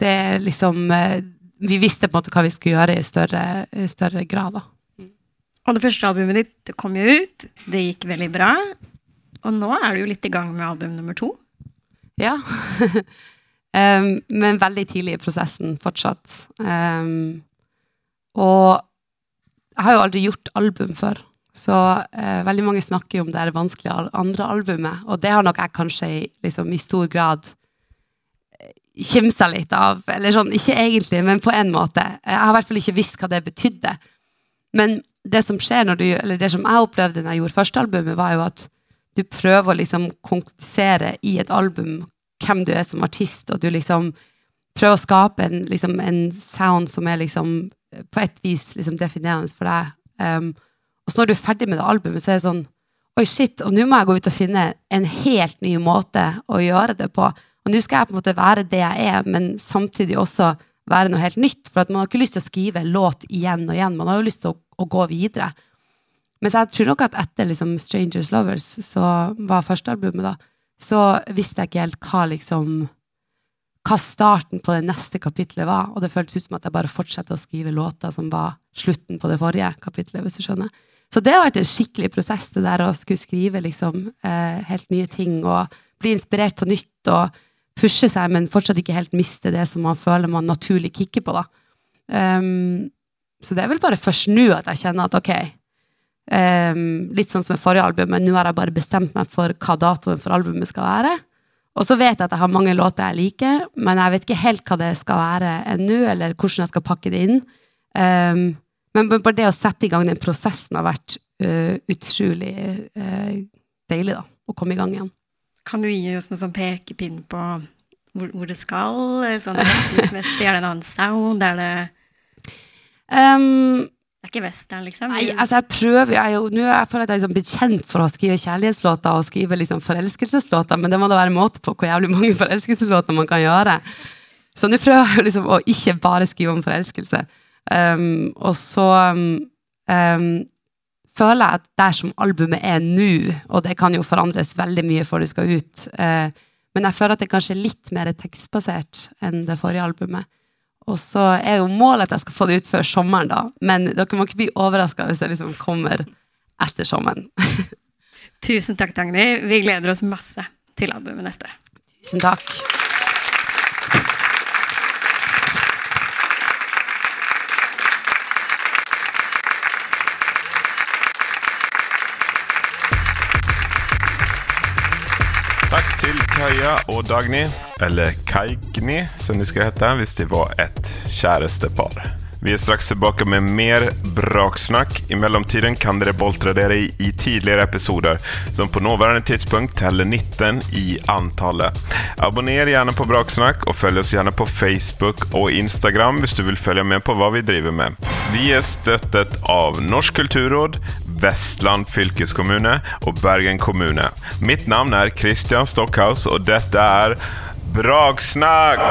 Det er liksom uh, Vi visste på en måte hva vi skulle gjøre i større, i større grad, da. Og det første albumet ditt kom jo ut. Det gikk veldig bra. Og nå er du jo litt i gang med album nummer to. Ja. <laughs> Um, men veldig tidlig i prosessen fortsatt. Um, og jeg har jo aldri gjort album før, så uh, veldig mange snakker jo om det er vanskelig andre albumet, og det har nok jeg kanskje liksom, i stor grad eh, kimsa litt av. Eller sånn, ikke egentlig, men på en måte. Jeg har i hvert fall ikke visst hva det betydde. Men det som skjer når du, eller det som jeg opplevde når jeg gjorde første albumet, var jo at du prøver å liksom konkretisere i et album hvem du er som artist, og du liksom prøver å skape en, liksom, en sound som er liksom på et vis liksom definerende for deg. Um, og så når du er ferdig med det albumet, så er det sånn Oi, shit, og nå må jeg gå ut og finne en helt ny måte å gjøre det på. Og nå skal jeg på en måte være det jeg er, men samtidig også være noe helt nytt. For at man har ikke lyst til å skrive låt igjen og igjen. Man har jo lyst til å, å gå videre. Men jeg tror nok at etter liksom, 'Strangers Lovers', så var førstealbumet, da, så visste jeg ikke helt hva liksom hva starten på det neste kapitlet var. Og det føltes ut som at jeg bare fortsatte å skrive låter som var slutten på det forrige kapitlet. hvis du skjønner. Så det har vært en skikkelig prosess, det der å skulle skrive liksom, eh, helt nye ting og bli inspirert på nytt og pushe seg, men fortsatt ikke helt miste det som man føler man naturlig kicker på. da. Um, så det er vel bare først nå at jeg kjenner at ok, Um, litt sånn som med forrige album, men nå har jeg bare bestemt meg for hva datoen for albumet skal være. Og så vet jeg at jeg har mange låter jeg liker, men jeg vet ikke helt hva det skal være ennå, eller hvordan jeg skal pakke det inn. Um, men bare det å sette i gang den prosessen har vært uh, utrolig uh, deilig, da. Å komme i gang igjen. Kan du gi oss noe sånn pekepinn på hvor, hvor, det skal? Sånn retningsmessig? Er det en annen sound? Er det um, det er ikke western, liksom? Nei, altså jeg prøver jeg jo, Nå jeg føler jeg at jeg er liksom blitt kjent for å skrive kjærlighetslåter og skrive liksom forelskelseslåter, men det må da være en måte på hvor jævlig mange <laughs> forelskelseslåter man kan gjøre. Så nå prøver jeg liksom å ikke bare skrive om forelskelse. Um, og så um, føler jeg at der som albumet er nå, og det kan jo forandres veldig mye før det skal ut, eh, men jeg føler at det er kanskje litt mer tekstbasert enn det forrige albumet. Og så er jo målet at jeg skal få det ut før sommeren, da. Men dere må ikke bli overraska hvis det liksom kommer etter sommeren. <laughs> Tusen takk, Dagny. Vi gleder oss masse til albumet neste år. Tusen takk. Takk til Kaja og Dagny, eller Kaigni som de skal hete hvis de var et kjærestepar. Vi er straks tilbake med mer braksnakk. I mellomtiden kan dere boltre dere i, i tidligere episoder, som på nåværende tidspunkt teller 19 i antallet. Abonner gjerne på Braksnakk, og følg oss gjerne på Facebook og Instagram hvis du vil følge med på hva vi driver med. Vi er støttet av Norsk kulturråd, Vestland fylkeskommune og Bergen kommune. Mitt navn er Christian Stockhaus, og dette er Braksnakk!